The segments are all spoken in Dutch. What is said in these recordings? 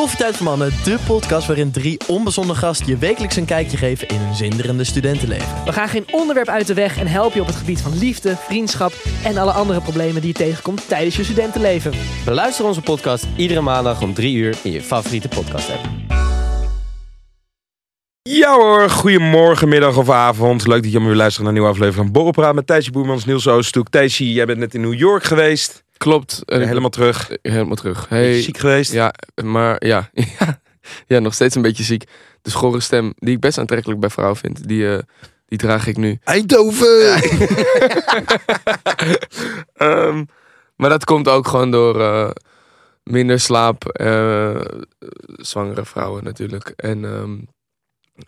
Koffietijd voor Mannen, de podcast waarin drie onbezonnen gasten je wekelijks een kijkje geven in hun zinderende studentenleven. We gaan geen onderwerp uit de weg en helpen je op het gebied van liefde, vriendschap en alle andere problemen die je tegenkomt tijdens je studentenleven. Beluister onze podcast iedere maandag om 3 uur in je favoriete podcast app. Ja hoor, goedemorgen, middag of avond. Leuk dat je weer luistert naar een nieuwe aflevering van Borrelpraat met Thijsje Boermans, Niels Oosthoek. Thijsje, jij bent net in New York geweest. Klopt. En Helemaal terug. helemaal terug. Hey, ziek geweest? ja, maar ja, ja, nog steeds een beetje ziek. De schorre stem, die ik best aantrekkelijk bij vrouwen vind, die, eh, die draag ik nu. Eindhoven! Ehm, maar dat komt ook gewoon door eh, minder slaap, eh, zwangere vrouwen natuurlijk. En, ehm,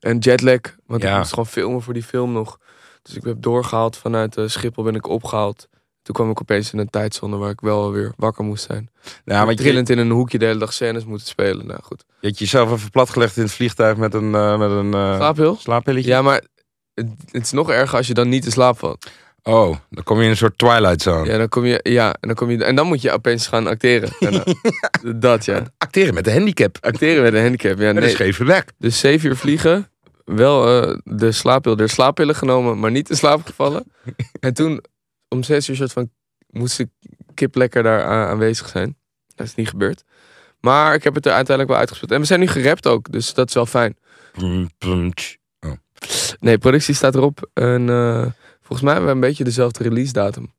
en jetlag, want Ja. ik moest gewoon filmen voor die film nog. Dus ik heb doorgehaald vanuit Schiphol, ben ik opgehaald. Toen kwam ik opeens in een tijdzone waar ik wel weer wakker moest zijn. Want je, Trillend in een hoekje de hele dag scènes moeten spelen. Nou goed. je had jezelf even platgelegd in het vliegtuig met een, eh, met een eh, Slaaphil? slaappilletje. Ja, maar het, het is nog erger als je dan niet in slaap valt. Oh, dan kom je in een soort Twilight Zone. Ja, dan kom je, ja, en dan kom je, en dan moet je opeens gaan acteren. daarna. Dat ja. Acteren met de handicap. Acteren met een handicap. Ja, Met een nee. scheve weg. Dus zeven uur vliegen. Wel eh, de slaappil, de slaappillen genomen, maar niet in slaap gevallen. en toen om zes uur soort van moest de kip lekker daar aanwezig zijn. Dat is niet gebeurd. Maar ik heb het er uiteindelijk wel uitgespeeld. En we zijn nu gerapt ook, dus dat is wel fijn. Nee, productie staat erop. En eh, volgens mij hebben we een beetje dezelfde release datum.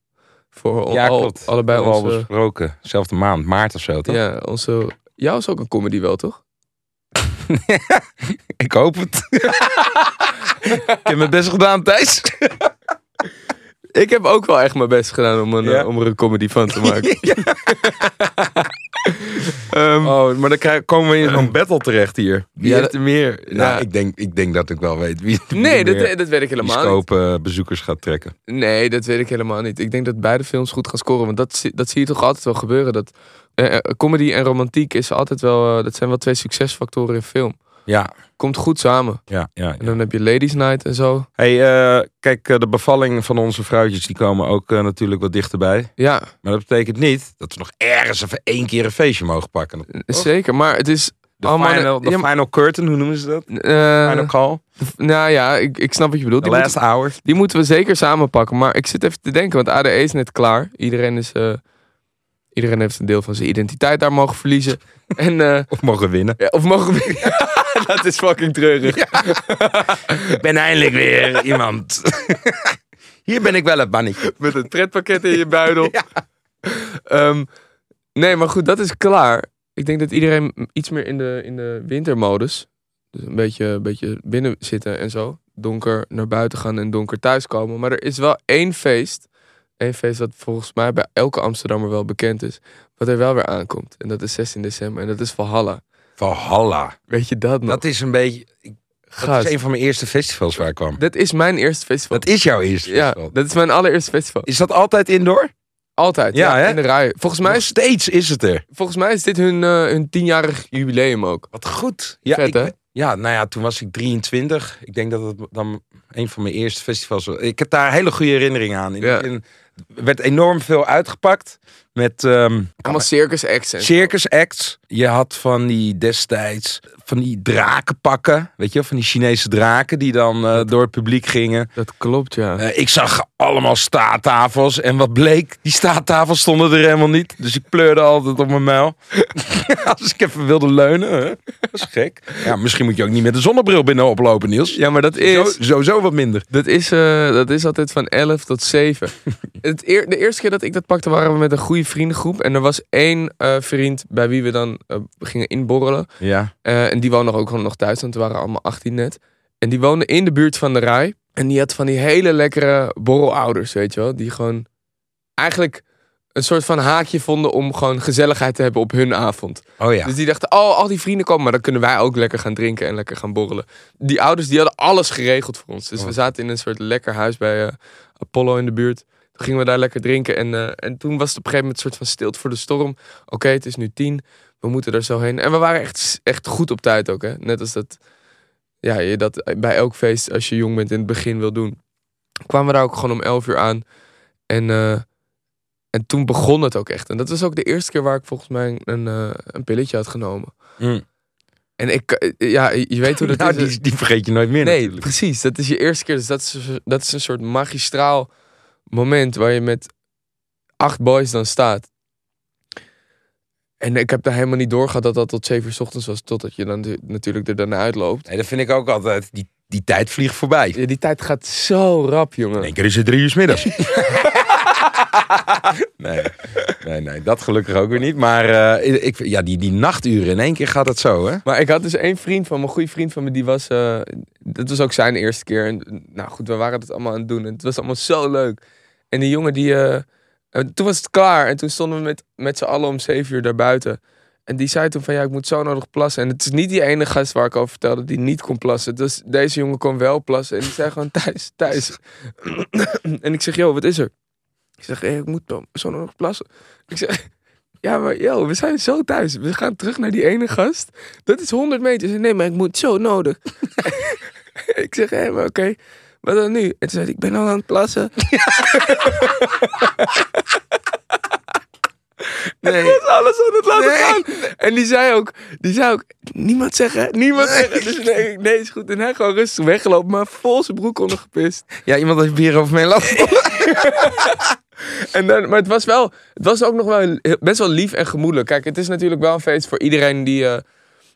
Voor Ja, al- klopt. allebei we al onze... besproken. Zelfde maand, maart of zo, toch? Ja, onze... Jou is ook een comedy wel, toch? Ik hoop het. ik heb mijn best gedaan, Thijs. Ik heb ook wel echt mijn best gedaan om, een, Ja. eh, om er een comedy van te maken. Ehm, Oh, maar dan krijg- komen we in zo'n battle terecht hier. Wie Ja, heeft er meer? Nou, ik denk, ik denk dat ik wel weet wie nee, dat, dat weet ik helemaal niet. eh, bezoekers gaat trekken. Nee, dat weet ik helemaal niet. Ik denk dat beide films goed gaan scoren. Want dat, zie- dat zie je toch altijd wel gebeuren. Dat, eh, comedy en romantiek is altijd wel, dat zijn wel twee succesfactoren in film. Ja, Komt goed samen. ja, ja. En dan heb je Ladies Night en zo. Hey, eh, kijk, eh, de bevalling van onze vrouwtjes die komen ook eh, natuurlijk wat dichterbij. Ja, Maar dat betekent niet dat we nog ergens even één keer een feestje mogen pakken. zeker. Maar het is De, allemaal... final, de ja, final curtain, hoe noemen ze dat? Final call? nou ja, ik, ik snap wat je bedoelt. The Die last moeten, hour? die moeten we zeker samen pakken. Maar ik zit even te denken, want ADE is net klaar. Iedereen is... iedereen heeft een deel van zijn identiteit daar mogen verliezen. En... Of mogen winnen? Ja, of mogen we... dat is fucking treurig. Ik ben eindelijk weer iemand. Hier ben ik wel het mannetje. Met een pretpakket in je buidel. Ehm, nee, maar goed, dat is klaar. Ik denk dat iedereen iets meer in de, in de wintermodus. Dus een beetje, een beetje binnen zitten en zo. Donker naar buiten gaan en donker thuiskomen. Maar er is wel één feest. Eén feest dat volgens mij bij elke Amsterdammer wel bekend is. Wat er wel weer aankomt. En dat is 16 december. En dat is Valhalla. Valhalla. Weet je dat nog? Dat is een beetje... ik- Dat is een van mijn eerste festivals waar ik kwam. dat is mijn eerste festival. Dat is jouw eerste ja, festival. dat is mijn allereerste festival. Is dat altijd indoor? Altijd, Ja, ja, in de rij. Volgens mij, Nog steeds is het er. volgens mij is dit hun, eh, hun tienjarig jubileum ook. Wat goed. Ja, Vet, ik, hè? ja, nou ja, toen was ik 23. Ik denk dat het dan een van mijn eerste festivals was. Ik heb daar hele goede herinneringen aan. In Ja. begin werd enorm veel uitgepakt met ehm, Allemaal circus acts. circus acts. Je had van die destijds van die drakenpakken, weet je, van die Chinese draken die dan eh, door het publiek gingen. Dat klopt, ja. Eh, ik zag allemaal staattafels en wat bleek, die staattafels stonden er helemaal niet. Dus ik pleurde altijd op mijn muil. Als ik even wilde leunen, hè? dat is gek. Ja, misschien moet je ook niet met een zonnebril binnen oplopen, Niels. Ja, maar dat Zo, is, sowieso wat minder. dat is, eh, dat is altijd van 11 tot 7. Het eer- de eerste keer dat ik dat pakte waren we met een goede vriendengroep. En er was één vriend bij wie we dan eh, gingen inborrelen. Ja. Eh, en die woonde ook gewoon nog thuis, want we waren allemaal 18 net. En die woonde in de buurt van de rij. En die had van die hele lekkere borrelouders, weet je wel. Die gewoon eigenlijk een soort van haakje vonden om gewoon gezelligheid te hebben op hun avond. Oh ja. Dus die dachten, oh, al die vrienden komen, maar dan kunnen wij ook lekker gaan drinken en lekker gaan borrelen. Die ouders die hadden alles geregeld voor ons. Dus Oh. we zaten in een soort lekker huis bij eh, Apollo in de buurt. Toen gingen we daar lekker drinken. En, eh, en toen was het op een gegeven moment een soort van stilte voor de storm. Oké, het is nu tien. We moeten er zo heen. En we waren echt, echt goed op tijd ook. Hè? Net als dat, ja, je dat bij elk feest, als je jong bent, in het begin wil doen. Kwamen we daar ook gewoon om elf uur aan. En eh, en toen begon het ook echt. En dat was ook de eerste keer waar ik volgens mij een, eh, een pilletje had genomen. Mm. En ik, eh, ja, je weet hoe dat Nou, is. die, die vergeet je nooit meer Nee, natuurlijk. precies. Dat is je eerste keer. Dus dat is, dat is een soort magistraal moment waar je met acht boys dan staat. En ik heb daar helemaal niet doorgehad dat dat tot zeven uur 's ochtends was. Totdat je dan natuurlijk er daarna uitloopt. Nee, dat vind ik ook altijd. Die, die tijd vliegt voorbij. Ja, die tijd gaat zo rap, jongen. In één keer is het drie uur 's middags. nee, nee, nee, dat gelukkig ook weer niet. Maar eh, ik, ja, die, die nachturen, in één keer gaat het zo, hè? Maar ik had dus één vriend van me, een goede vriend van me, die was... eh dat was ook zijn eerste keer. En, nou goed, we waren het allemaal aan het doen. En het was allemaal zo leuk. En die jongen die... eh, eh, toen was het klaar. En toen stonden we met, met z'n allen om zeven uur daar buiten. En die zei toen van, ja, ik moet zo nodig plassen. En het is niet die ene gast waar ik over vertelde die niet kon plassen. Dus deze jongen kon wel plassen. En die zei gewoon, thuis, thuis. en ik zeg, joh, wat is er? Ik zeg, hey, ik moet zo nodig plassen. Ik zeg... Ja, maar yo, we zijn zo thuis. We gaan terug naar die ene gast. Dat is 100 meter. Nee, maar ik moet zo nodig. ik zeg, hé, maar oké. Wat dan nu? En toen zei hij, ik ben al aan het plassen. Nee. was alles aan het laten gaan. En die zei ook, die zei ook, niemand zeggen, niemand zeggen. Dus nee, nee, is goed. En hij gewoon rustig weggelopen, maar vol zijn broek ondergepist. Ja, iemand heeft bier over mijn lap. En dan, maar het was wel, het was ook nog wel best wel lief en gemoedelijk. Kijk, het is natuurlijk wel een feest voor iedereen die, eh,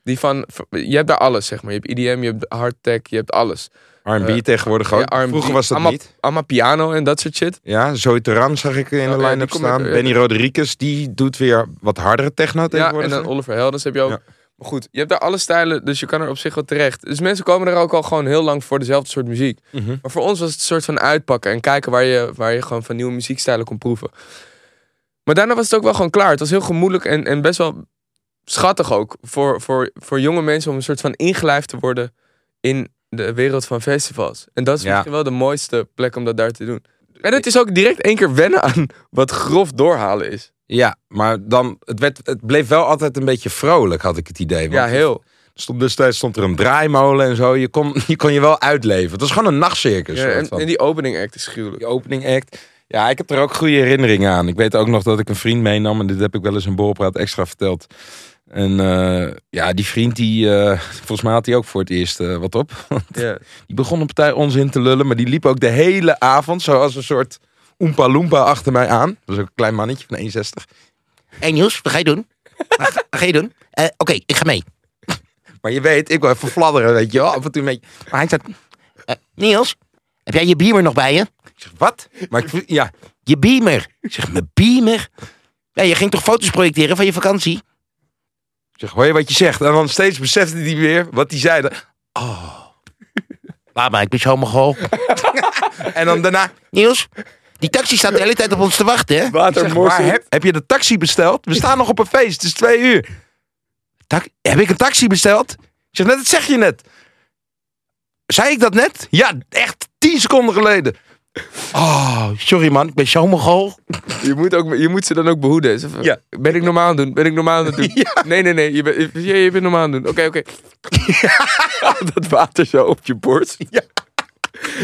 die van, je hebt daar alles, zeg maar. Je hebt IDM, je hebt hardtech, je hebt alles. R&B Eh, tegenwoordig ook. Ja, Vroeger was dat allemaal, niet. Allemaal piano en dat soort shit. Ja, Zoe Teran zag ik in Oh, de ja, line-up staan. met- Benny Rodriguez, die doet weer wat hardere techno Ja, tegenwoordig. en dan Oliver Heldens heb je ook. Ja. Maar goed, je hebt daar alle stijlen, dus je kan er op zich wel terecht. Dus mensen komen er ook al gewoon heel lang voor dezelfde soort muziek. Mhm. Maar voor ons was het een soort van uitpakken en kijken waar je, waar je gewoon van nieuwe muziekstijlen kon proeven. Maar daarna was het ook wel gewoon klaar. Het was heel gemoedelijk en, en best wel schattig ook voor, voor, voor jonge mensen om een soort van ingelijfd te worden in de wereld van festivals. En dat is Ja. misschien wel de mooiste plek om dat daar te doen. En het is ook direct één keer wennen aan wat grof doorhalen is. Ja, maar dan, het, werd, het bleef wel altijd een beetje vrolijk, had ik het idee. Ja, heel. Stond, destijds stond er een draaimolen en zo. Je kon, je kon je wel uitleven. Het was gewoon een nachtcircus. Ja, en, die opening act is gruwelijk. Die opening act. Ja, ik heb er ook goede herinneringen aan. Ik weet ook nog dat ik een vriend meenam. En dit heb ik wel eens in Borrelpraat extra verteld. En eh, ja, die vriend die... eh, volgens mij had hij ook voor het eerst eh, wat op. Ja. Die begon een partij onzin te lullen. Maar die liep ook de hele avond zoals een soort Oompa Loompa achter mij aan. Dat was ook een klein mannetje van 1,60. Hé Niels, wat ga je doen? Wat ga, je doen? Eh, Oké, ik ga mee. Maar je weet, ik wil even fladderen, weet je wel. Af en toe een beetje... Maar hij zegt, eh, Niels, heb jij je beamer nog bij je? Ik zeg, wat? Maar ik, ja, Je beamer. Ik zeg, mijn beamer? Ja, je ging toch foto's projecteren van je vakantie? Ik zeg, hoor je wat je zegt? En dan steeds besefte hij weer wat hij zei. Laat maar, ik ben zo homogool. En dan daarna... Niels, die taxi staat de hele tijd op ons te wachten, hè? Zeg, waar heb, heb je de taxi besteld? We staan nog op een feest, het is twee uur. Tak- heb ik een taxi besteld? Ik zeg, net, dat zeg je net. Zei ik dat net? Ja, echt tien seconden geleden. Oh, sorry man, ik ben zo homogool. Je moet, ook, je moet ze dan ook behoeden. Ja. Ben ik normaal aan doen? Ben ik normaal aan het doen? Nee, nee, nee. Je, bent je, je bent normaal aan doen. Oké, oké. dat water zo op je borst.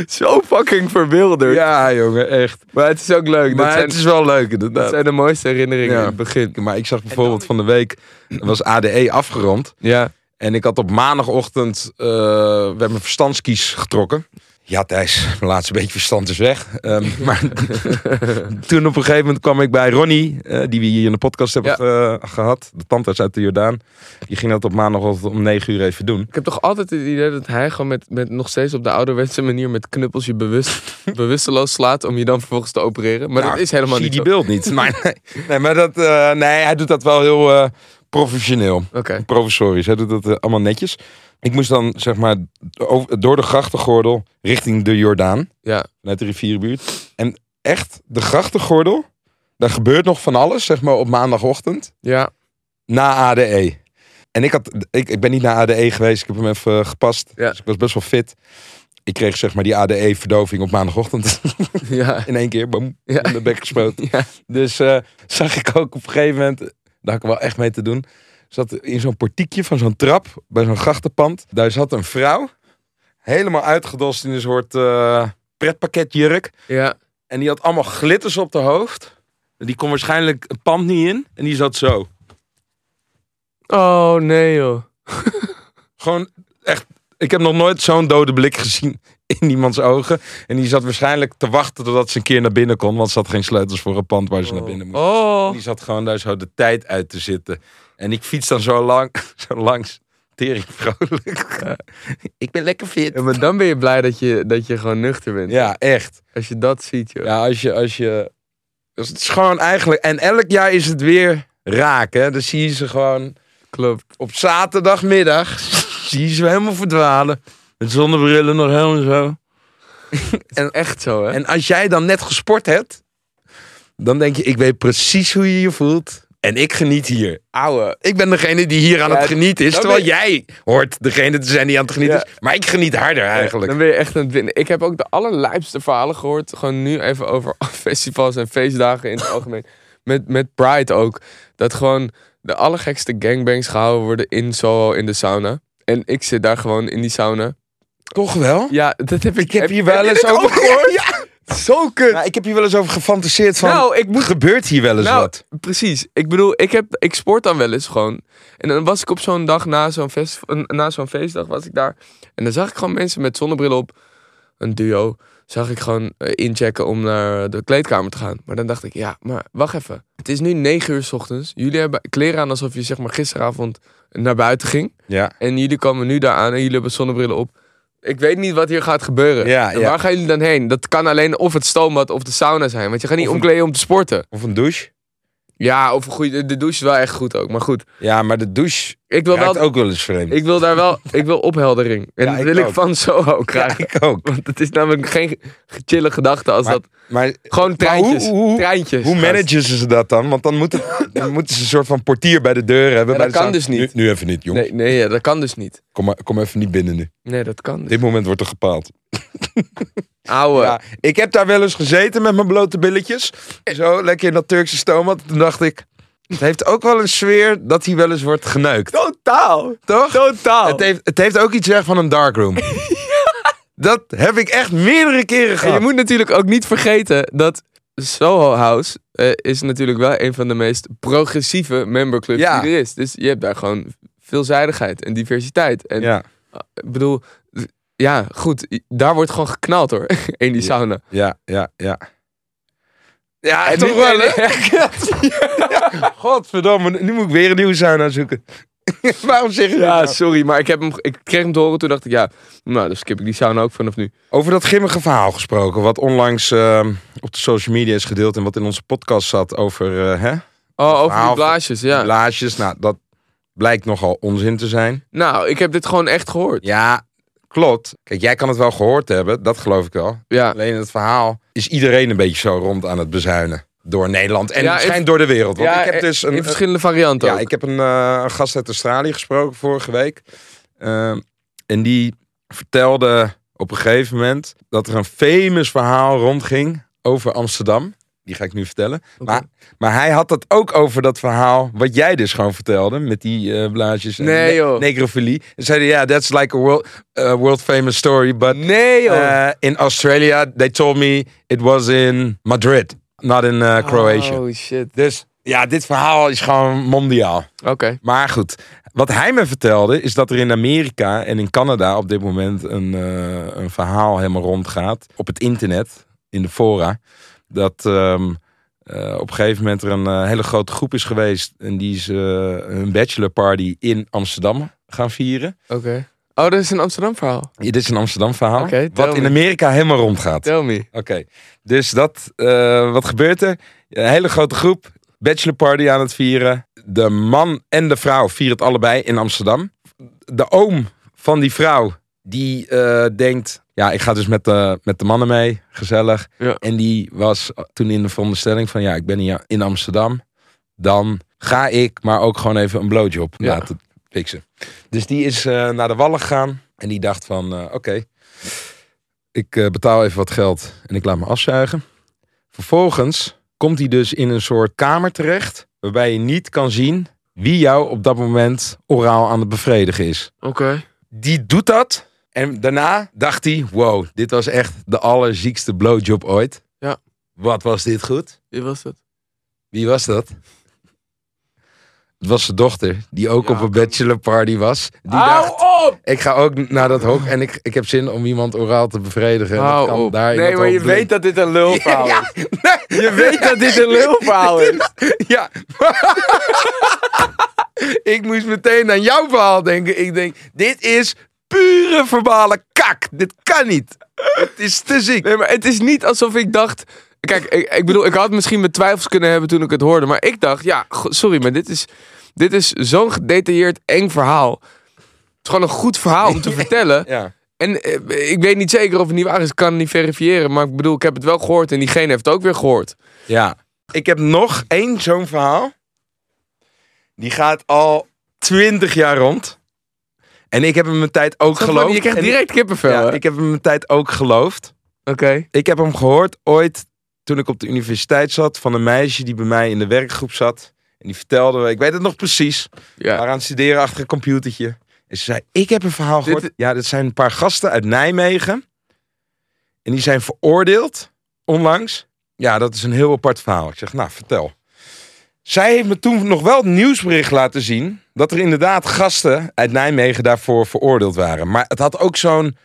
zo fucking verwilderd. Ja, jongen, echt. Maar het is ook leuk. Dat, Maar zijn, het is wel leuk, dat inderdaad. zijn de mooiste herinneringen Ja. in het begin. Maar ik zag bijvoorbeeld van de week, was ADE afgerond. Ja. En ik had op maandagochtend uh, we hebben verstandskies getrokken. Ja, Thijs, mijn laatste beetje verstand is weg. Um, maar toen op een gegeven moment kwam ik bij Ronnie, uh, die we hier in de podcast hebben ja. gehad. De tandarts uit de Jordaan. Die ging dat op maandagochtend om 9 uur even doen. Ik heb toch altijd het idee dat hij gewoon met, met nog steeds op de ouderwetse manier met knuppels je bewust, bewusteloos slaat om je dan vervolgens te opereren. Maar nou, dat is helemaal zie niet die zo. beeld niet. maar, nee, nee, maar dat, uh, nee, hij doet dat wel heel uh, professioneel. Oké. Okay. Professorisch. Hij doet dat uh, allemaal netjes. Ik moest dan zeg maar over, door de grachtengordel richting de Jordaan. Ja. Vanuit de rivierenbuurt. En echt, de grachtengordel, daar gebeurt nog van alles, zeg maar op maandagochtend. Ja. Na ADE. En ik, had, ik, ik ben niet naar ADE geweest, ik heb hem even uh, gepast. Ja. Dus ik was best wel fit. Ik kreeg zeg maar die ADE-verdoving op maandagochtend. Ja. In één keer, boom, Ja. in de bek gespoten. Ja. Dus uh, zag ik ook op een gegeven moment, daar had ik wel echt mee te doen zat in zo'n portiekje van zo'n trap bij zo'n grachtenpand. Daar zat een vrouw, helemaal uitgedost in een soort uh, pretpakketjurk. Ja. En die had allemaal glitters op haar hoofd. Die kon waarschijnlijk het pand niet in. En die zat zo. Oh, nee joh. Gewoon echt. Ik heb nog nooit zo'n dode blik gezien in iemands ogen. En die zat waarschijnlijk te wachten totdat ze een keer naar binnen kon. Want ze had geen sleutels voor een pand waar ze naar binnen moest. Oh. Die zat gewoon daar zo de tijd uit te zitten. En ik fiets dan zo, lang, zo langs. Tering vrolijk. ik ben lekker fit. Ja, maar dan ben je blij dat je, dat je gewoon nuchter bent. Ja, echt. Als je dat ziet, joh. Ja, als je, als je... Dus het is gewoon eigenlijk... En elk jaar is het weer raak, hè. Dan zie je ze gewoon Klopt. op zaterdagmiddag... je ze helemaal verdwalen. Met zonnebrillen nog helemaal zo. En echt zo, hè? En als jij dan net gesport hebt... dan denk je, ik weet precies hoe je je voelt... En ik geniet hier. Ouwe, ik ben degene die hier aan Ja, het genieten is. Terwijl jij hoort degene te zijn die aan het genieten Ja. is. Maar ik geniet harder eigenlijk. Dan ben je echt aan het winnen. Ik heb ook de allerlijpste verhalen gehoord. Gewoon nu even over festivals en feestdagen in het algemeen. Met, met Pride ook. Dat gewoon de allergekste gangbangs gehouden worden in Soho in de sauna. En ik zit daar gewoon in die sauna. Toch wel? Ja, dat heb ik, Ik heb hier wel eens over gehoord. Ja. Zo kut. Nou, ik heb hier wel eens over gefantaseerd van... Nou, ik moet gebeurt hier wel eens Nou, wat? Precies. Ik bedoel, ik, heb, ik sport dan wel eens gewoon. En dan was ik op zo'n dag na zo'n, fest, na zo'n feestdag was ik daar. En dan zag ik gewoon mensen met zonnebril op. Een duo. Zag ik gewoon eh, inchecken om naar de kleedkamer te gaan. Maar dan dacht ik, ja, maar wacht even. Het is nu negen uur s ochtends. Jullie hebben kleren aan alsof je zeg maar gisteravond naar buiten ging. Ja. En jullie komen nu daar aan en jullie hebben zonnebrillen op. Ik weet niet wat hier gaat gebeuren. Ja, En ja. Waar gaan jullie dan heen? Dat kan alleen of het stoombad of de sauna zijn. Want je gaat niet een- omkleden om te sporten. Of een douche. Ja, of een goede, de douche is wel echt goed ook. Maar goed, Ja, maar de douche ik wil, wel, ook wel eens vreemd. ik wil daar wel ik wil opheldering. En Ja, dat wil ik ook. van Soho ja, krijgen. ik ook. Want het is namelijk geen chille gedachte als Maar- dat... Maar Gewoon treintjes. hoe- hoe- treintjes. hoe managen ze dat dan? Want dan, moeten dan moeten ze een soort van portier bij de deur hebben. Ja, bij dat de kan zaal. dus niet. Nu, nu even niet, jongens. Nee, nee ja, dat kan dus niet. Kom, maar, kom even niet binnen nu. Nee, dat kan dus. Dit moment wordt er gepaald. Ouwe. Ja, ik heb daar wel eens gezeten met mijn blote billetjes. Zo, lekker in dat Turkse stoomvat. Toen dacht ik... Het heeft ook wel een sfeer dat hij wel eens wordt geneukt. Totaal. Toch? Totaal. Het heeft, het heeft ook iets weg van een darkroom. Dat heb ik echt meerdere keren En gehad. je moet natuurlijk ook niet vergeten dat Soho House eh, is natuurlijk wel een van de meest progressieve memberclubs Ja. die er is. Dus je hebt daar gewoon veelzijdigheid en diversiteit. En Ja, ik bedoel, ja, goed, daar wordt gewoon geknald hoor, in die Ja. sauna. ja, ja, ja. Ja, En toch wel, hè? Godverdomme, nu moet ik weer een nieuwe sauna zoeken. Waarom zeg je dat Ja, nou? sorry, maar ik, heb hem, ik kreeg hem te horen. Toen dacht ik, ja, nou, dan skip ik die sauna ook vanaf nu. Over dat grimmige verhaal gesproken, wat onlangs eh, op de social media is gedeeld en wat in onze podcast zat over eh, hè? Oh, over die blaasjes, ja. blaasjes. Nou, dat blijkt nogal onzin te zijn. Nou, ik heb dit gewoon echt gehoord. Ja, klopt. Kijk, jij kan het wel gehoord hebben, dat geloof ik wel. Ja, Alleen het verhaal is iedereen een beetje zo rond aan het bezuinen. Door Nederland en Ja, schijnt door de wereld. Want ja ik heb dus een, in verschillende varianten Ja, ook. ik heb een, eh, een gast uit Australië gesproken vorige week. Ehm, en die vertelde op een gegeven moment dat er een famous verhaal rondging over Amsterdam. Die ga ik nu vertellen. Maar, maar hij had het ook over dat verhaal wat jij dus gewoon vertelde. Met die eh blaadjes en Nee, ne- joh. necrofilie. En zei hij, ja, that's like a world, uh, world famous story. But Nee, joh. uh, in Australia, they told me it was in Madrid. Not in uh, Croatia. Oh, shit. Dus ja, dit verhaal is gewoon mondiaal. Oké. Maar goed, wat hij me vertelde is dat er in Amerika en in Canada op dit moment een, eh, een verhaal helemaal rondgaat. Op het internet, in de fora. Dat ehm, eh, op een gegeven moment er een eh, hele grote groep is geweest. En die is eh, een bachelorparty in Amsterdam gaan vieren. Oké. Oh, dat is een Amsterdam verhaal. Ja, dit is een Amsterdam verhaal. Wat in me. Amerika helemaal rondgaat. Tell me. Oké, dus dat, eh, wat gebeurt er? Een hele grote groep, bachelorparty aan het vieren. De man en de vrouw vieren het allebei in Amsterdam. De oom van die vrouw, die eh, denkt... Ja, ik ga dus met de, met de mannen mee, gezellig. Ja. En die was toen in de veronderstelling van... Ja, ik ben hier in Amsterdam. Dan ga ik maar ook gewoon even een blowjob Ja. laten fixen. Dus die is eh, naar de Wallen gegaan. En die dacht van, eh, oké... Ik eh, betaal even wat geld en ik laat me afzuigen. Vervolgens komt hij dus in een soort kamer terecht. Waarbij je niet kan zien wie jou op dat moment oraal aan het bevredigen is. Oké. Die doet dat. En daarna dacht hij: wow, dit was echt de allerziekste blowjob ooit. Ja. Wat was dit goed? Wie was dat? Wie was dat? Het was zijn dochter, die ook Ja, op een bachelorparty was. Die Hou dacht, op! ik ga ook naar dat hok en ik, ik heb zin om iemand oraal te bevredigen. Hou kan op. daar Nee, maar je weet dat dit een lulverhaal Ja, is. Je weet dat dit een lulverhaal is. Ja. ik moest meteen aan jouw verhaal denken. Ik denk, dit is pure verbale kak. Dit kan niet. Het is te ziek. Nee, maar het is niet alsof ik dacht... Kijk, ik, ik bedoel, ik had misschien mijn twijfels kunnen hebben toen ik het hoorde. Maar ik dacht, ja, sorry, maar dit is, dit is zo'n gedetailleerd eng verhaal. Het is gewoon een goed verhaal om te vertellen. Ja. En eh, ik weet niet zeker of het niet waar is. Ik kan het niet verifiëren. Maar ik bedoel, ik heb het wel gehoord. En diegene heeft het ook weer gehoord. ja. Ik heb nog één zo'n verhaal. Die gaat al twintig jaar rond. En ik heb hem mijn tijd ook geloofd. Je krijgt direct kippenvel. ja, ik heb hem mijn tijd ook geloofd. Oké. Ik heb hem gehoord ooit toen ik op de universiteit zat van een meisje die bij mij in de werkgroep zat. En die vertelde ik weet het nog precies, Ja. aan het studeren achter een computertje. En ze zei, ik heb een verhaal Dit- gehoord. Ja, dit zijn een paar gasten uit Nijmegen. En die zijn veroordeeld onlangs. Ja, dat is een heel apart verhaal. Ik zeg, nou, vertel. Zij heeft me toen nog wel het nieuwsbericht laten zien... dat er inderdaad gasten uit Nijmegen daarvoor veroordeeld waren. Maar het had ook zo'n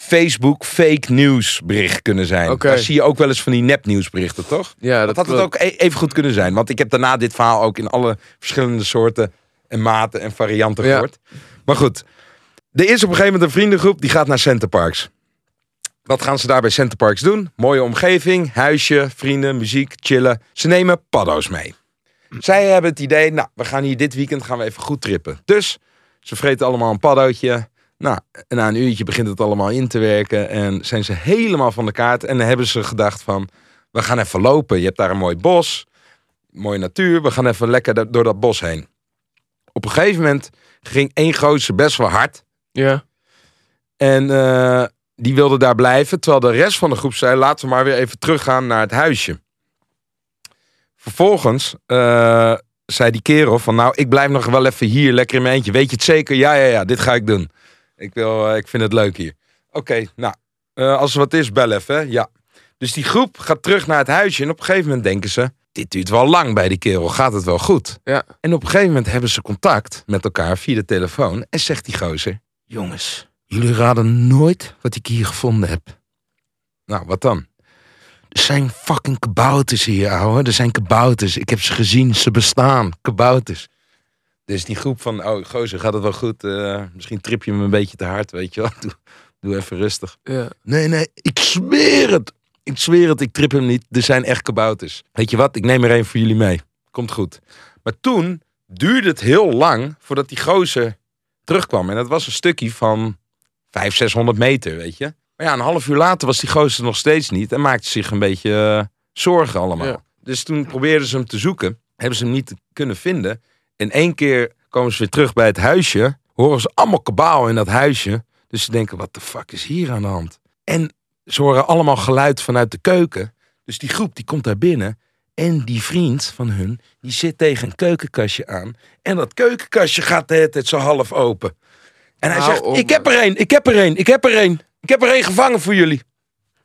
Facebook fake news bericht kunnen zijn. Daar zie je ook wel eens van die nepnieuwsberichten, toch? Ja, Dat had het ook e- even goed kunnen zijn. Want ik heb daarna dit verhaal ook in alle verschillende soorten en maten en varianten Ja. gehoord. Maar goed, er is op een gegeven moment een vriendengroep die gaat naar Centerparks. Wat gaan ze daar bij Centerparks doen? Mooie omgeving, huisje, vrienden, muziek, chillen. Ze nemen paddo's mee. Zij hebben het idee, nou, we gaan hier dit weekend gaan we even goed trippen. Dus ze vreten allemaal een paddootje. Nou, en na een uurtje begint het allemaal in te werken. En zijn ze helemaal van de kaart. En dan hebben ze gedacht van, we gaan even lopen. Je hebt daar een mooi bos, mooie natuur. We gaan even lekker door dat bos heen. Op een gegeven moment ging één gozer best wel hard. Ja. En eh, die wilde daar blijven. Terwijl de rest van de groep zei, laten we maar weer even teruggaan naar het huisje. Vervolgens eh, zei die kerel van, nou, ik blijf nog wel even hier lekker in mijn eentje. Weet je het zeker? Ja, ja, ja, dit ga ik doen. Ik, wil, eh, ik vind het leuk hier. Oké, nou, eh, als er wat is, bel even. hè? Ja. Dus die groep gaat terug naar het huisje. En op een gegeven moment denken ze, dit duurt wel lang bij die kerel. Gaat het wel goed? Ja. En op een gegeven moment hebben ze contact met elkaar via de telefoon. En zegt die gozer, jongens, jullie raden nooit wat ik hier gevonden heb. Nou, wat dan? Er zijn fucking kabouters hier, ouwe. Er zijn kabouters. Ik heb ze gezien. Ze bestaan. Kabouters. Dus die groep van, oh gozer, gaat het wel goed? Eh, misschien trip je me een beetje te hard, weet je wel. Doe, doe even rustig. Ja. Nee, nee, ik zweer het. Ik zweer het, ik trip hem niet. Er zijn echt kabouters. Weet je wat, ik neem er één voor jullie mee. Komt goed. Maar toen duurde het heel lang voordat die gozer terugkwam. En dat was een stukje van 500, 600 meter, weet je. Maar ja, een half uur later was die gozer nog steeds niet. En maakte zich een beetje eh, zorgen allemaal. Ja. Dus toen probeerden ze hem te zoeken. Hebben ze hem niet kunnen vinden. In één keer komen ze weer terug bij het huisje. Horen ze allemaal kabaal in dat huisje. Dus ze denken, wat de fuck is hier aan de hand? En ze horen allemaal geluid vanuit de keuken. Dus die groep die komt daar binnen. En die vriend van hun, die zit tegen een keukenkastje aan. En dat keukenkastje gaat de hele tijd zo half open. En hij Hou zegt, op, ik heb er één, ik heb er één, ik heb er één. Ik heb er één gevangen voor jullie.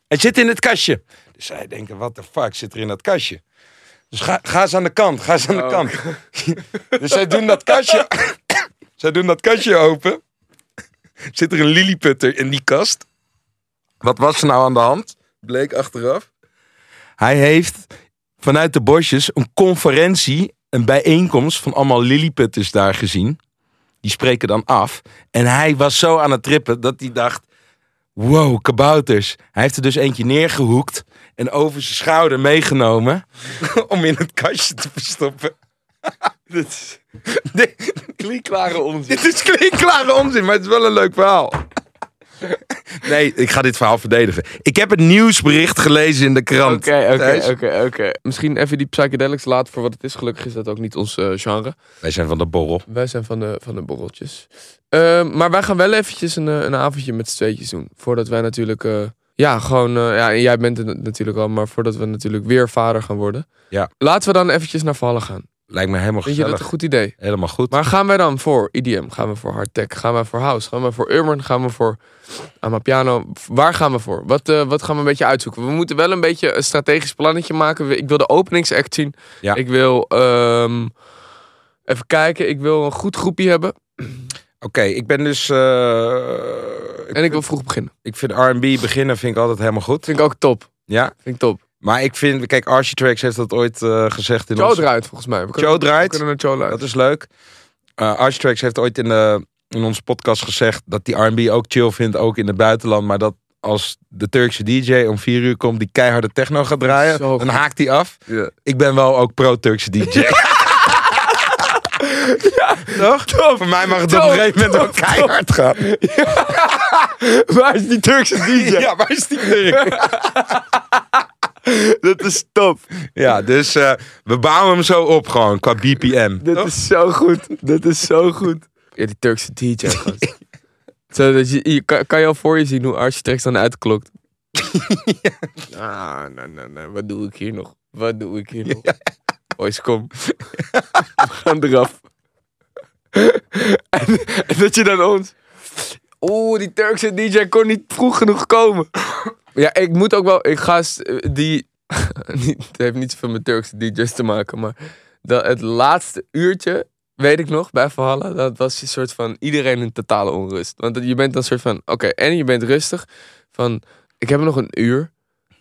Hij zit in het kastje. Dus zij denken, wat de fuck zit er in dat kastje? Dus ga, ga eens aan de kant, ga eens aan de Oh. kant. dus zij doen dat kastje, zij doen dat kastje open. Zit er een lilliputter in die kast. Wat was er nou aan de hand? Bleek achteraf. Hij heeft vanuit de bosjes een conferentie, een bijeenkomst van allemaal lilliputters daar gezien. Die spreken dan af. En hij was zo aan het trippen dat hij dacht... Wow, kabouters. Hij heeft er dus eentje neergehoekt en over zijn schouder meegenomen om in het kastje te verstoppen. dit, is, onzin. dit is klinkklare onzin, maar het is wel een leuk verhaal. Nee, ik ga dit verhaal verdedigen. Ik heb het nieuwsbericht gelezen in de krant. Oké, oké, oké, oké. Misschien even die psychedelics laten voor wat het is. Gelukkig is dat ook niet ons eh, genre. Wij zijn van de borrel. Wij zijn van de, van de borreltjes. Ehm, maar wij gaan wel eventjes een, eh, een avondje met z'n tweetjes doen. Voordat wij natuurlijk... eh, ja, gewoon... eh, ja, en jij bent het natuurlijk al. Maar voordat we natuurlijk weer vader gaan worden. Ja. Laten we dan eventjes naar Vallen gaan. Lijkt me helemaal Vind je dat een goed idee? Helemaal goed. Maar gaan wij dan voor EDM? Gaan we voor hardtech? Gaan we voor house? Gaan we voor urban? Gaan we voor Amapiano? Waar gaan we voor? Wat, eh, wat gaan we een beetje uitzoeken? We moeten wel een beetje een strategisch plannetje maken. Ik wil de openingsact zien. Ja. Ik wil... ehm, even kijken. Ik wil een goed groepje hebben. Oké, ik ben dus... eh, ik, En ik wil vroeg beginnen. ik vind R&B beginnen vind ik altijd helemaal goed. Vind ik ook top. Ja, Vind ik top. maar ik vind... Kijk, Archie Tracks heeft dat ooit eh, gezegd in Joe ons... eruit volgens mij. We kunnen, Joe draait. We kunnen naar Joe Dat is leuk. Eh Archie Tracks heeft ooit in, de, in onze podcast gezegd... dat die R&B ook chill vindt, ook in het buitenland. Maar dat als de Turkse DJ om vier uur komt... die keiharde techno gaat draaien, Zo dan haakt hij af. Ik ben wel ook pro-Turkse DJ. Toch? Voor mij mag het op een Top, gegeven moment ook keihard gaan. Waar is die Turkse DJ? Ja, waar is die Turk? Dat is top. Ja, dus eh, we bouwen hem zo op gewoon, qua BPM. Dit Toch? is zo goed. Dit is zo goed. Ja, die Turkse DJ. gast. Zo, dat je, je kan, kan je al voor je zien hoe Archie Tracks dan uitklokt. Ah, nee, nee, nee. Wat doe ik hier nog? Wat doe ik hier nog? Boys, kom. We gaan eraf. en, dat je dan ons... Oeh, die Turkse DJ kon niet vroeg genoeg komen. Ja, ik moet ook wel... Ik ga... Die... niet, het heeft niet zoveel met Turkse DJ's te maken, maar... Dat het laatste uurtje, weet ik nog, bij Valhalla... Dat was een soort van iedereen in totale onrust. Want je bent dan soort van... Oké, en je bent rustig. Van, ik heb nog een uur.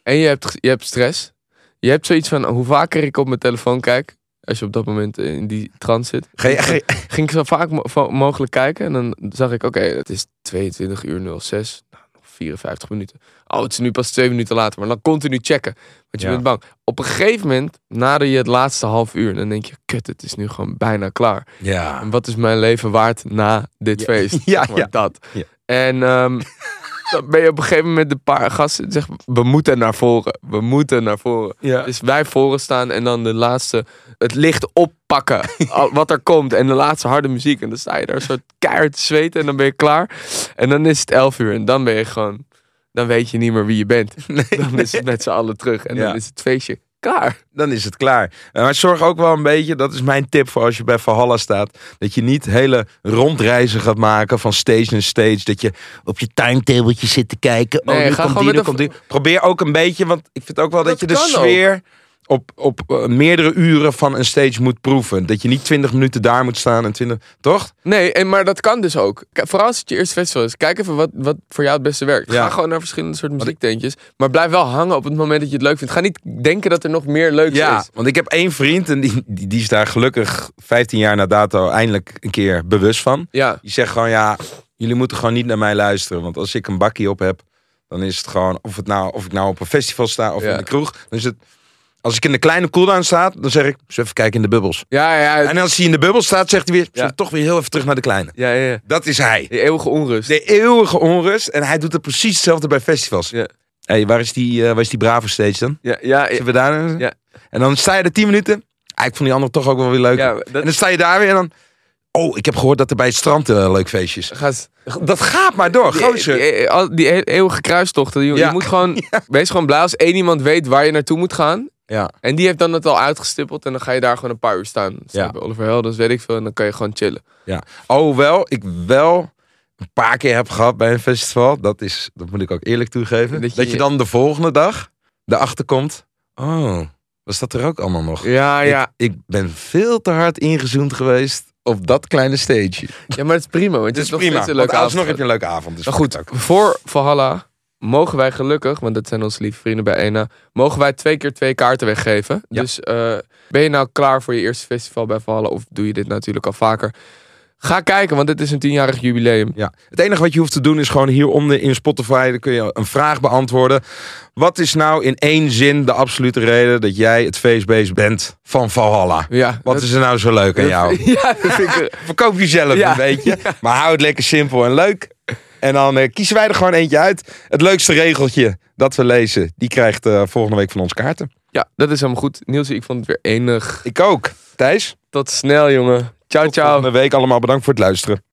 En je hebt, je hebt stress. Je hebt zoiets van, hoe vaker ik op mijn telefoon kijk... Als je op dat moment in die trance zit. Ga je- ging ik zo vaak mo- mogelijk kijken. En dan zag ik, oké, het is 22 uur 06. Nou, nog 54 minuten. Oh, het is nu pas twee minuten later. Maar dan continu checken. Want je Ja. bent bang. Op een gegeven moment, nadat je het laatste half uur... dan denk je, kut, het is nu gewoon bijna klaar. Ja. En wat is mijn leven waard na dit Ja, feest? ja, ja. Dat. En ehm, dan ben je op een gegeven moment de paar gasten... zeggen, we moeten naar voren. We moeten naar voren. Ja. Dus wij voren staan en dan de laatste, het licht oppakken. wat er komt. En de laatste harde muziek. En dan sta je daar een soort keihard te zweten en dan ben je klaar. En dan is het elf uur en dan ben je gewoon, dan weet je niet meer wie je bent. dan is het met z'n allen terug en Ja. dan is het feestje klaar. dan is het klaar. Eh, Maar zorg ook wel een beetje, dat is mijn tip voor als je bij Valhalla staat, dat je niet hele rondreizen gaat maken van stage naar stage, dat je op je timetabletje zit te kijken. Nee, oh, nu komt die, nu komt die. Probeer ook een beetje, want ik vind ook wel dat, Dat je de sfeer op, op eh, meerdere uren van een stage moet proeven. Dat je niet 20 minuten daar moet staan en 20, toch? Nee, en, maar dat kan dus ook. K- Vooral als het je eerste festival is. Kijk even wat, wat voor jou het beste werkt. Ja. Ga gewoon naar verschillende soorten muziektentjes. Maar blijf wel hangen op het moment dat je het leuk vindt. Ga niet denken dat er nog meer leuks Ja, is. want ik heb één vriend en die, die, die is daar gelukkig 15 jaar na dato eindelijk een keer bewust van. Ja, Die zegt gewoon, ja, jullie moeten gewoon niet naar mij luisteren. Want als ik een bakkie op heb, dan is het gewoon, of, het nou, of ik nou op een festival sta of Ja. in de kroeg. Dan is het, als ik in de kleine cooldown sta, dan zeg ik, we even kijken in de bubbels. ja, ja. En als hij in de bubbel staat, zegt hij weer, zullen we Ja. toch weer heel even terug naar de kleine. ja, ja, ja. Dat is hij. Die eeuwige onrust. De eeuwige onrust. En hij doet het precies hetzelfde bij festivals. Ja. hey, waar is die, eh, waar is die Bravo stage dan? Ja, ja, ja. Zullen we daar? Ja. En dan sta je er 10 minuten. Ah, ik vond die andere toch ook wel weer leuk. Ja, En dat dan sta je daar weer en dan... Oh, ik heb gehoord dat er bij het strand een leuk feestje is. gaat. Dat gaat maar door, Die, gozer. die, die, al- die e- eeuwige kruistochten. Je, Ja. je moet gewoon, wees gewoon blij als één iemand weet waar je naartoe moet gaan. Ja. En die heeft dan het al uitgestippeld. En dan ga je daar gewoon een paar uur staan. Dus Ja. ja. Oliver Heldens, weet ik veel. En dan kan je gewoon chillen. Alhoewel ik wel een paar keer heb gehad bij een festival. Dat, is, dat moet ik ook eerlijk toegeven. Dat Dat je- dan de volgende dag erachter komt. Oh, was dat er ook allemaal nog? Ja, ja. Ik, ik ben veel te hard ingezoomd geweest op dat kleine stage. Ja, maar het is prima. Want Het het is prima. een Want leuke alsnog avond. heb je een leuke avond. Dus Maar goed, ook. voor Valhalla mogen wij gelukkig, want dat zijn onze lieve vrienden bij ENA, mogen wij twee keer twee kaarten weggeven. Ja. Dus eh, ben je nou klaar voor je eerste festival bij Valhalla of doe je dit natuurlijk al vaker? Ga kijken, want dit is een tienjarig jubileum. Ja. Het enige wat je hoeft te doen is gewoon hieronder in Spotify. Dan kun je een vraag beantwoorden. Wat is nou in één zin de absolute reden dat jij het feestbeest bent van Valhalla? Ja, Wat dat- is er nou zo leuk aan jou? Ja, dat vind ik... Verkoop jezelf Ja. een beetje. Maar hou het lekker simpel en leuk. En dan eh, kiezen wij er gewoon eentje uit. Het leukste regeltje dat we lezen, die krijgt eh, volgende week van ons kaarten. Ja, dat is helemaal goed. Niels, ik vond het weer enig. Ik ook. Thijs, Tot snel, jongen. Ciao, tot ciao. volgende week allemaal bedankt voor het luisteren.